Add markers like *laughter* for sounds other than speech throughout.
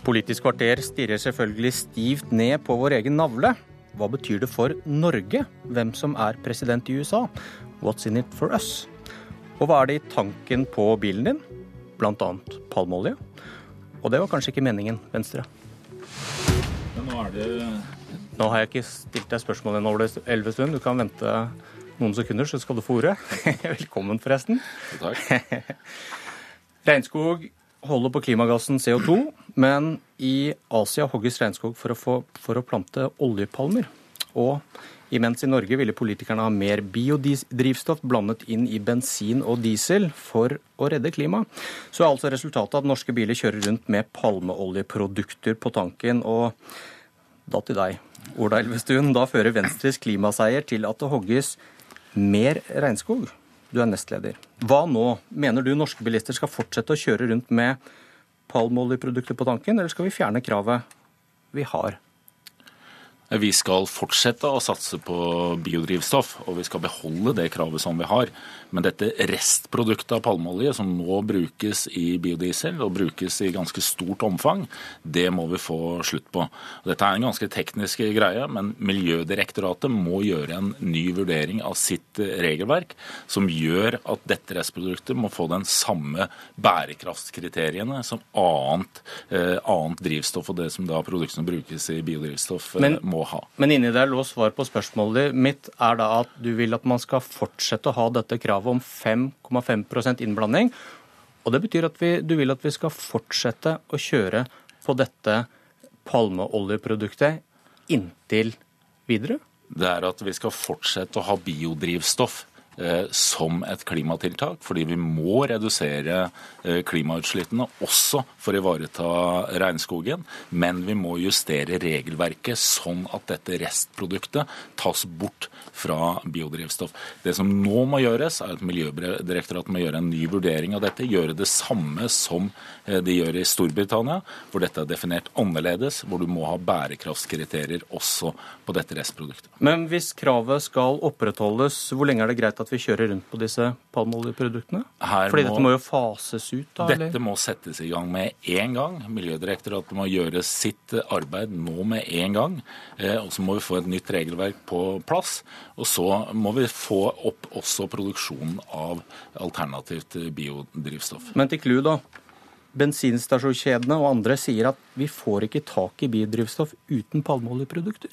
Politisk kvarter stirrer selvfølgelig stivt ned på vår egen navle. Hva betyr det for Norge hvem som er president i USA? What's in it for us? Og hva er det i tanken på bilen din? Blant annet palmeolje. Og det var kanskje ikke meningen, Venstre. Men nå er det Nå har jeg ikke stilt deg spørsmål ennå, Elvestuen. Du kan vente noen sekunder, så skal du få ordet. *laughs* Velkommen, forresten. Takk. *laughs* Regnskog holder på klimagassen CO2, men i Asia hogges regnskog for å, få, for å plante oljepalmer. Og imens i Norge ville politikerne ha mer biodrivstoff blandet inn i bensin og diesel for å redde klimaet, så er altså resultatet at norske biler kjører rundt med palmeoljeprodukter på tanken. Og da til deg, Ola Elvestuen. Da fører Venstres klimaseier til at det hogges mer regnskog. Du er nestleder. Hva nå? Mener du norske bilister skal fortsette å kjøre rundt med palmeoljeprodukter på tanken, eller skal vi fjerne kravet vi har? Vi skal fortsette å satse på biodrivstoff, og vi skal beholde det kravet som vi har. Men dette restproduktet av palmeolje som nå brukes i biodiesel, og brukes i ganske stort omfang, det må vi få slutt på. Dette er en ganske teknisk greie, men Miljødirektoratet må gjøre en ny vurdering av sitt regelverk, som gjør at dette restproduktet må få den samme bærekraftskriteriene som annet, eh, annet drivstoff og det som da produktene brukes i biodrivstoff eh, Men- må ha. Men inni der lå svar på spørsmålet mitt er da at du vil at man skal fortsette å ha dette kravet om 5,5% innblanding. Og det betyr at vi, du vil at vi skal fortsette å kjøre på dette palmeoljeproduktet inntil videre? det er at vi skal fortsette å ha biodrivstoff som et klimatiltak, fordi vi må redusere eh, klimautslippene også for å ivareta regnskogen. Men vi må justere regelverket sånn at dette restproduktet tas bort fra biodrivstoff. Det som nå må gjøres, er at Miljødirektoratet må gjøre en ny vurdering av dette. Gjøre det samme som eh, de gjør i Storbritannia, hvor dette er definert annerledes, hvor du må ha bærekraftskriterier også på dette restproduktet. Men hvis kravet skal opprettholdes, hvor lenge er det greit at vi kjører rundt på disse palmeoljeproduktene? Fordi må- dette må jo fases ut, da? eller? Dette må settes i gang med en gang. Miljødirektoratet må gjøre sitt arbeid nå med en gang. Eh, Og så må vi få et nytt regelverk på plass. Og så må vi få opp også produksjonen av alternativt biodrivstoff. Men til clou, da. Bensinstasjonskjedene og andre sier at vi får ikke tak i biodrivstoff uten palmeoljeprodukter.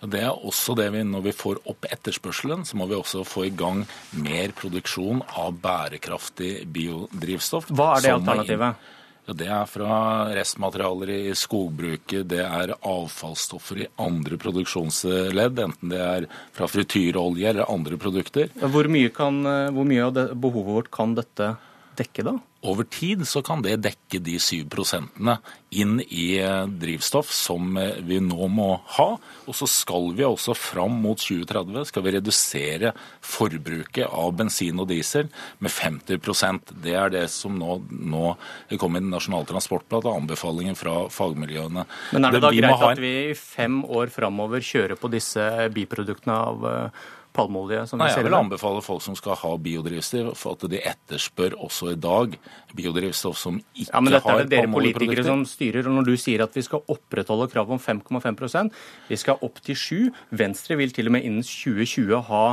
Det er også det vi, Når vi får opp etterspørselen, så må vi også få i gang mer produksjon av bærekraftig biodrivstoff. Hva er det alternativet? Ja, det er fra restmaterialer i skogbruket, det er avfallsstoffer i andre produksjonsledd, enten det er fra frityrolje eller andre produkter. Hvor mye, kan, hvor mye av behovet vårt kan dette dekke, da? Over tid så kan det dekke de 7 prosentene inn i eh, drivstoff som eh, vi nå må ha. Og så skal vi også fram mot 2030 skal vi redusere forbruket av bensin og diesel med 50% Det er det som nå, nå kom i Nasjonal transportplan, og anbefalingen fra fagmiljøene. Men er det da greit at vi i fem år framover kjører på disse biproduktene av eh, palmeolje som Nei, jeg vil anbefale folk som skal ha biodrivstoff, at de etterspør også i dag biodrivstoff som ikke Ja, men dette har er det dere politikere som styrer. Og når du sier at vi skal opprettholde kravet om 5,5% vi skal opp til 7 Venstre vil til og med innen 2020 ha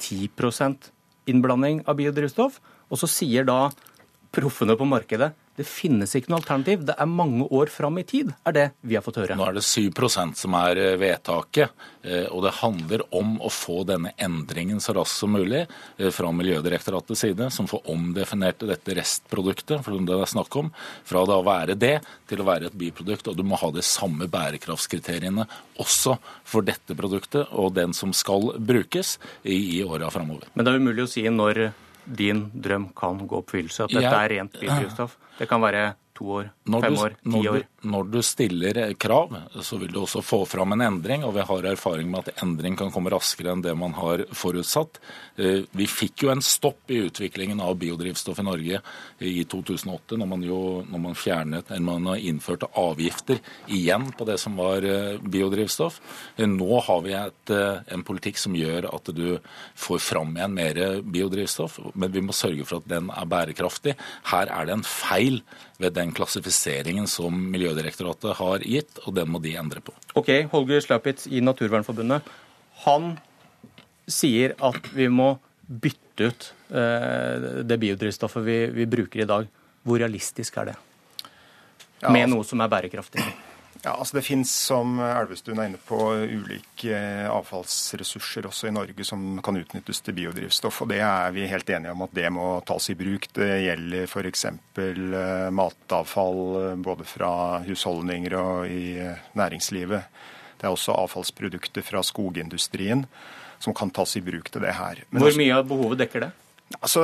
10% innblanding av biodrivstoff. Og så sier da proffene på markedet det finnes ikke noe alternativ. Det er mange år fram i tid, er det vi har fått høre. Nå er det 7% som er eh, vedtaket, eh, og det handler om å få denne endringen så raskt som mulig eh, fra Miljødirektoratets side, som får omdefinert dette restproduktet, for det er snakk om, fra det å være det til å være et biprodukt. Og du må ha de samme bærekraftskriteriene også for dette produktet og den som skal brukes i, i åra framover. Men det er umulig å si når din drøm kan gå oppfyllelse. At dette Ja. er rent biodrivstoff. Det kan være to år, Når fem du, år, ti år. du, når du stiller krav, så vil du også få fram en endring, og vi har erfaring med at endring kan komme raskere enn det man har forutsatt. Eh, Vi fikk jo en stopp i utviklingen av biodrivstoff i Norge i 2008, når man, jo, når man fjernet, eller man innførte avgifter igjen på det som var eh, biodrivstoff. Eh, Nå har vi et, eh, en politikk som gjør at du får fram igjen mer biodrivstoff, men vi må sørge for at den er bærekraftig. Her er det en feil ved den den klassifiseringen som Miljødirektoratet har gitt, og den må de endre på. Ok, Holger Slapitz i Naturvernforbundet. Han sier at vi må bytte ut eh, det biodrivstoffet vi, vi, bruker i dag. Hvor realistisk er det? Med altså, noe som er bærekraftig? Ja, altså Det finnes, som Elvestuen er inne på, ulike avfallsressurser også i Norge som kan utnyttes til biodrivstoff. og Det er vi helt enige om at det må tas i bruk. Det gjelder f.eks. Eh, matavfall eh, både fra husholdninger og i næringslivet. Det er også avfallsprodukter fra skogindustrien som kan tas i bruk til det her. Men Hvor mye av behovet dekker det? Altså,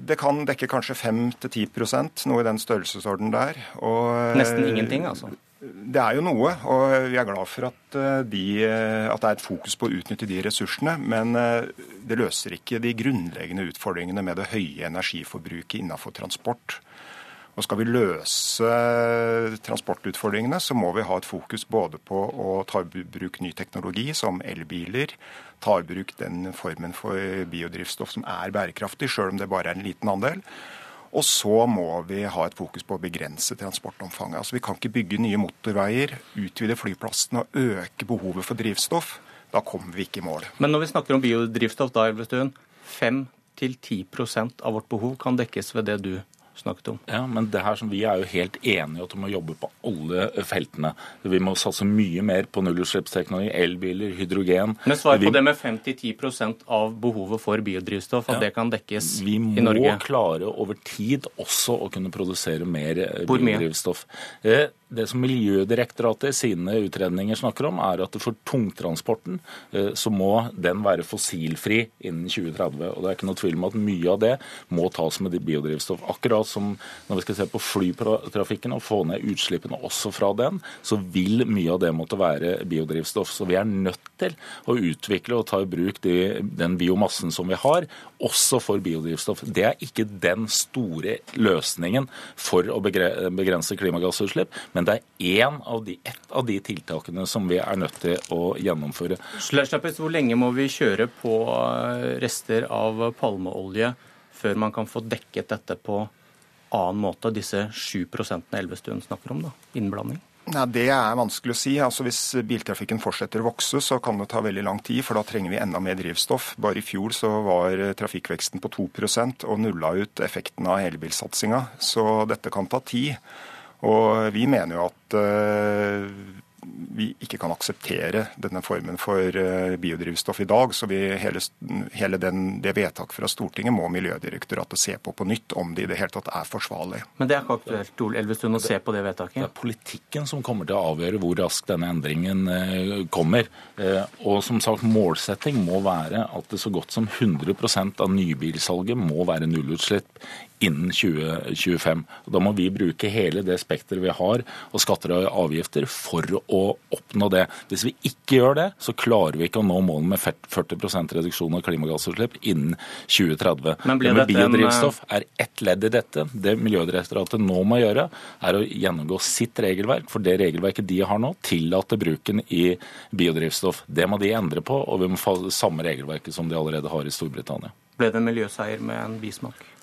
Det kan dekke kanskje 5-10% noe i den størrelsesorden der. Og, Nesten ingenting, altså? Det er jo noe, og vi er glad for at, eh, de, eh, at, det er et fokus på å utnytte de ressursene. Men eh, det løser ikke de grunnleggende utfordringene med det høye energiforbruket innenfor transport. Og Skal vi løse transportutfordringene, så må vi ha et fokus både på å ta i bruk ny teknologi, som elbiler, ta i bruk den formen for biodrivstoff som er bærekraftig, sjøl om det bare er en liten andel. Og så må vi ha et fokus på å begrense transportomfanget. Altså Vi kan ikke bygge nye motorveier, utvide flyplassene og øke behovet for drivstoff. Da kommer vi ikke i mål. Men når vi snakker om biodrivstoff, da, Elvestuen, 5-10% av vårt behov kan dekkes ved det du snakket om. Ja, men det her som Vi er jo helt enige at vi må jobbe på alle feltene. Vi må satse mye mer på nullutslippsteknologi, elbiler, hydrogen. Men svar på vi... det med 5-10% av behovet for biodrivstoff, at ja. det kan dekkes i Norge? Vi må klare over tid også å kunne produsere mer biodrivstoff. Eh, det som Miljødirektoratet i sine utredninger snakker om, er at for tungtransporten eh, så må den være fossilfri innen 2030. Og Det er ikke noe tvil om at mye av det må tas med biodrivstoff. Akkurat som når vi skal se på flytrafikken og få ned utslippene også fra den, så vil mye av det måtte være biodrivstoff. Så vi er nødt til å utvikle og ta i bruk de, den biomassen som vi har, også for biodrivstoff. Det er ikke den store løsningen for å begrense klimagassutslipp men det er én av de, ett av de tiltakene som vi er nødt til å gjennomføre. Hvor lenge må vi kjøre på eh, rester av palmeolje før man kan få dekket dette på annen måte, disse 7% Elvestuen snakker om, da, innblanding? Nei, Det er vanskelig å si. Altså, hvis biltrafikken fortsetter å vokse, så kan det ta veldig lang tid, for da trenger vi enda mer drivstoff. Bare i fjor så var trafikkveksten på 2% og nulla ut effekten av elbilsatsinga. Så dette kan ta tid. Og vi mener jo at eh, vi ikke kan akseptere denne formen for eh, biodrivstoff i dag. Så vi, hele, hele den, det vedtaket fra Stortinget må Miljødirektoratet se på på nytt, om det i det hele tatt er forsvarlig. Men det er ikke aktuelt Ole Elvestuen, å se på det vedtaket? Det er politikken som kommer til å avgjøre hvor raskt denne endringen eh, kommer. Og som sagt, målsetting må være at det så godt som 100% av nybilsalget må være nullutslipp innen 2025. Da må vi bruke hele det spekteret vi har og skatter og avgifter for å oppnå det. Hvis vi ikke gjør det, så klarer vi ikke å nå målene med 40% reduksjon av klimagassutslipp innen 2030. Men det med biodrivstoff er ett ledd i dette. Det Miljødirektoratet nå må gjøre, er å gjennomgå sitt regelverk. For det regelverket de har nå, tillater bruken i biodrivstoff. Det må de endre på, og vi må få samme regelverket som de allerede har i Storbritannia. Ble det en miljøseier med en bismak?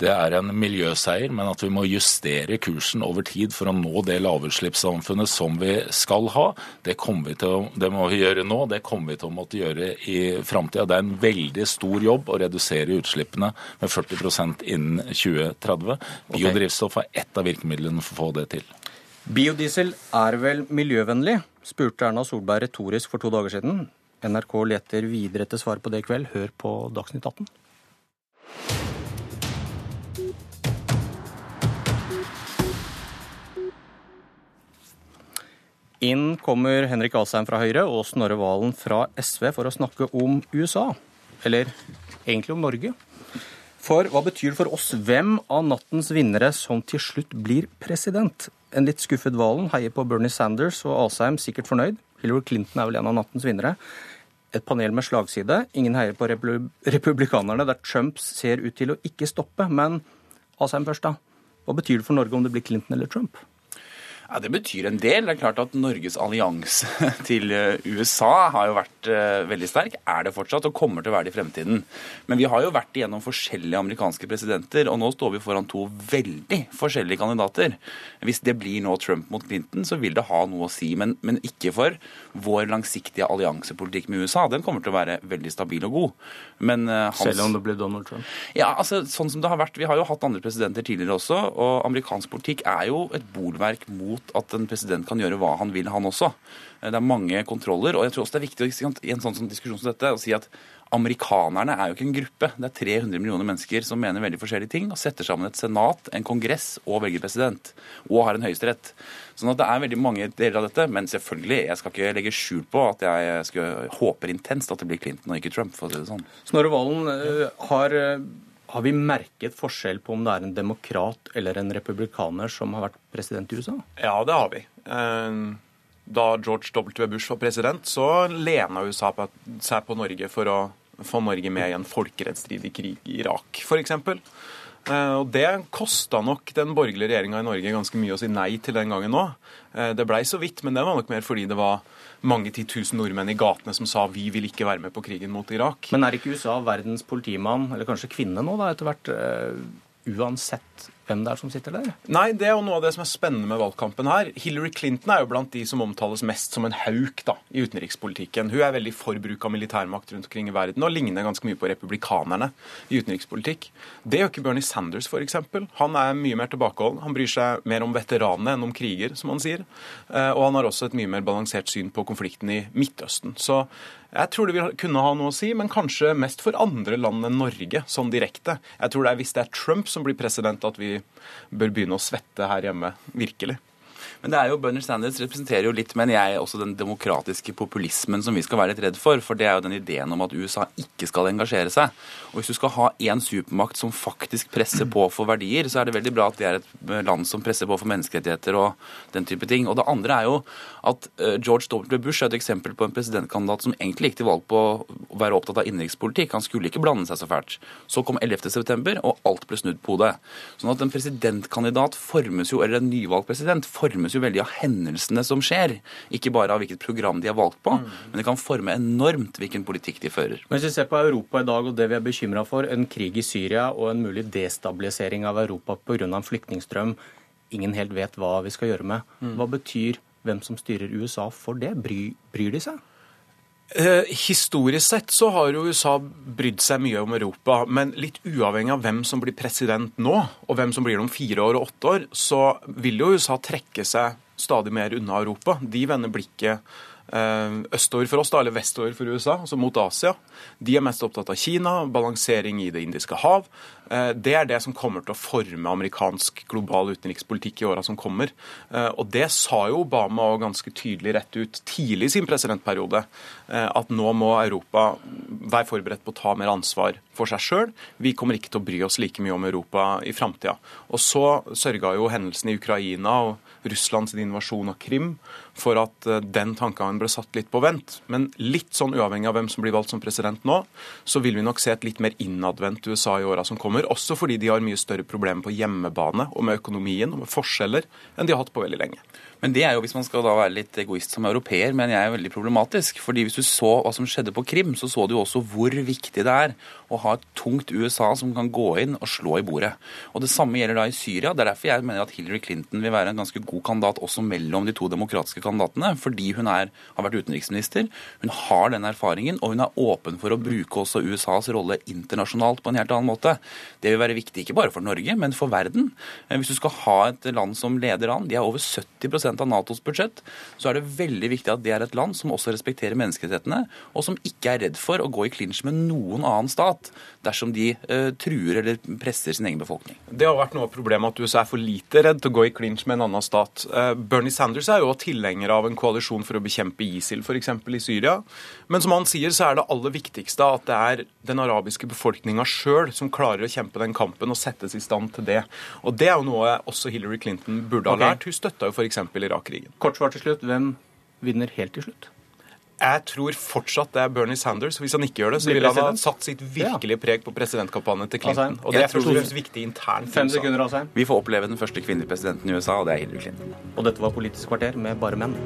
Det er en miljøseier, men at vi må justere kursen over tid for å nå det lavutslippssamfunnet som vi skal ha. Det, vi til, det må vi gjøre nå, det kommer vi til å måtte gjøre i framtida. Det er en veldig stor jobb å redusere utslippene med 40% innen 2030. Biodrivstoff er ett av virkemidlene for å få det til. Biodiesel er vel miljøvennlig, spurte Erna Solberg retorisk for to dager siden. NRK leter videre etter svar på det i kveld. Hør på Dagsnytt 18. Inn kommer Henrik Asheim fra Høyre og Snorre Valen fra SV for å snakke om USA. Eller egentlig om Norge. For hva betyr det for oss hvem av nattens vinnere som til slutt blir president? En litt skuffet Valen heier på Bernie Sanders og Asheim sikkert fornøyd. Hillary Clinton er vel en av nattens vinnere. Et panel med slagside. Ingen heier på republikanerne, der Trump ser ut til å ikke stoppe. Men Asheim først, da. Hva betyr det for Norge om det blir Clinton eller Trump? Ja, Det betyr en del. Det er klart at Norges allianse *laughs* til eh, USA har jo vært uh, veldig sterk, er det fortsatt, og kommer til å være det i fremtiden. Men vi har jo vært igjennom forskjellige amerikanske presidenter, og nå står vi foran to veldig forskjellige kandidater. Hvis det blir nå Trump mot Clinton, så vil det ha noe å si, men, men ikke for vår langsiktige alliansepolitikk med USA. Den kommer til å være veldig stabil og god. Men, uh, hans... Selv om det blir Donald Trump? Ja, altså sånn som det har vært. Vi har jo hatt andre presidenter tidligere også, og amerikansk politikk er jo et bolverk mot at en president kan gjøre hva han vil, han også. Det er mange kontroller. og jeg tror også det er viktig i en sånn diskusjon som dette å si at amerikanerne er jo ikke en gruppe. Det er 300 millioner mennesker som mener veldig forskjellige ting, og setter sammen et senat, en kongress og velger president. Og har en høyesterett. Sånn at det er veldig mange deler av dette. Men selvfølgelig, jeg skal ikke legge skjul på at jeg skal, håper intenst at det blir Clinton og ikke Trump, for å si det sånn. Snorre Valen, eh, har eh, har vi merket forskjell på om det er en demokrat eller en republikaner som har vært president i USA? Ja, det har vi. Eh, da George W. Bush var president, så lena USA seg på Norge for å få Norge med i en folkerettsstridig krig i Irak, f.eks. Eh, og Det kosta nok den borgerlige regjeringa i Norge ganske mye å si nei til den gangen òg. Eh, det blei så vidt, men det var nok mer fordi det var mange titusen nordmenn i gatene som sa vi vil ikke være med på krigen mot Irak. Men er ikke USA verdens politimann, eller kanskje kvinne nå, da, etter hvert, uh, uansett hvem det er som sitter der? Nei, det er jo noe av det som er spennende med valgkampen her. Hillary Clinton er jo blant de som omtales mest som en hauk da, i utenrikspolitikken. Hun er veldig for bruk av militærmakt rundt omkring i verden og ligner ganske mye på republikanerne i utenrikspolitikk. Det gjør ikke Bernie Sanders, f.eks. Han er mye mer tilbakeholden. Han bryr seg mer om veteranene enn om kriger, som han sier. Eh, og han har også et mye mer balansert syn på konflikten i Midtøsten. Så jeg tror det vil kunne ha noe å si, men kanskje mest for andre land enn Norge, sånn direkte. Jeg tror det er hvis det er Trump som blir president, at vi bør begynne å svette her hjemme. Virkelig. Men det er jo Bernie Sanders representerer jo litt, mener jeg, også den demokratiske populismen som vi skal være litt redd for. For det er jo den ideen om at USA ikke skal engasjere seg. Og hvis du skal ha én supermakt som faktisk presser på for verdier, så er det veldig bra at det er et land som presser på for menneskerettigheter og den type ting. Og det andre er jo at eh, George W. Bush er et eksempel på en presidentkandidat som egentlig gikk til valg på å være opptatt av innenrikspolitikk. Han skulle ikke blande seg så fælt. Så kom 11.9, og alt ble snudd på hodet. Sånn at en presidentkandidat formes jo, eller en nyvalgt president formes formes jo veldig av hendelsene som skjer, ikke bare av hvilket program de har valgt på. Mm. Men det kan forme enormt hvilken politikk de fører. Hvis vi ser på Europa i dag og det vi er bekymra for, en krig i Syria og en mulig destabilisering av Europa pga. en flyktningstrøm ingen helt vet hva vi skal gjøre med, mm. hva betyr hvem som styrer USA for det? Bry, bryr de seg? Eh, historisk sett så har jo USA brydd seg mye om Europa, men litt uavhengig av hvem som blir president nå, og hvem som blir det om fire år og åtte år, så vil jo USA trekke seg stadig mer unna Europa. De vender blikket Eh, østover for oss, eller vestover for USA, altså mot Asia. De er mest opptatt av Kina, balansering i Det indiske hav. Eh, det er det som kommer til å forme amerikansk global utenrikspolitikk i åra som kommer. Eh, og det sa jo Obama ganske tydelig rett ut tidlig i sin presidentperiode, at nå må Europa være forberedt på å ta mer ansvar for seg sjøl. Vi kommer ikke til å bry oss like mye om Europa i framtida. Og så sørga jo hendelsene i Ukraina og Russlands invasjon av Krim for at eh, den tankegangen ble satt litt på vent. Men litt sånn uavhengig av hvem som blir valgt som president nå, så vil vi nok se et litt mer innadvendt USA i åra som kommer. Også fordi de har mye større problemer på hjemmebane og med økonomien og med forskjeller enn de har hatt på veldig lenge. Men det er jo, hvis man skal da være litt egoist som europeer, men jeg er veldig problematisk. Fordi hvis du så hva som skjedde på Krim, så så du også hvor viktig det er å ha et tungt USA som kan gå inn og slå i bordet. Og Det samme gjelder da i Syria. Det er derfor jeg mener at Hillary Clinton vil være en ganske god kandidat også mellom de to demokratiske kandidatene. Fordi hun er, har vært utenriksminister, hun har den erfaringen, og hun er åpen for å bruke også USAs rolle internasjonalt på en helt annen måte. Det vil være viktig ikke bare for Norge, men for verden. Hvis du skal ha et land som leder an, de er over 70% av Natos budsjett, så er det veldig viktig at det er et land som også respekterer menneskerettighetene, og som ikke er redd for å gå i klinsj med noen annen stat dersom de uh, truer eller presser sin egen befolkning. Det har vært noe av problemet at USA er for lite redd til å gå i klinsj med en annen stat. Uh, Bernie Sanders er jo tilhenger av en koalisjon for å bekjempe ISIL, f.eks. i Syria. Men som han sier, så er det aller viktigste at det er den arabiske befolkninga sjøl som klarer å kjempe den kampen og settes i stand til det. Og Det er jo noe også Hillary Clinton burde ha lært. Hun støtta jo f.eks. Irak-krigen. Kort svar til slutt. Hvem vinner helt til slutt? Jeg tror fortsatt det er Bernie Sanders. Hvis han ikke gjør det, så ville vil han ha satt sitt virkelige preg på presidentkampanjen til Clinton. Og det jeg er først og fremst viktig internt. Fem sekunder, Asheim. Vi får oppleve den første kvinnelige presidenten i USA, og det er Hillary Clinton. Og dette var Politisk kvarter med bare menn.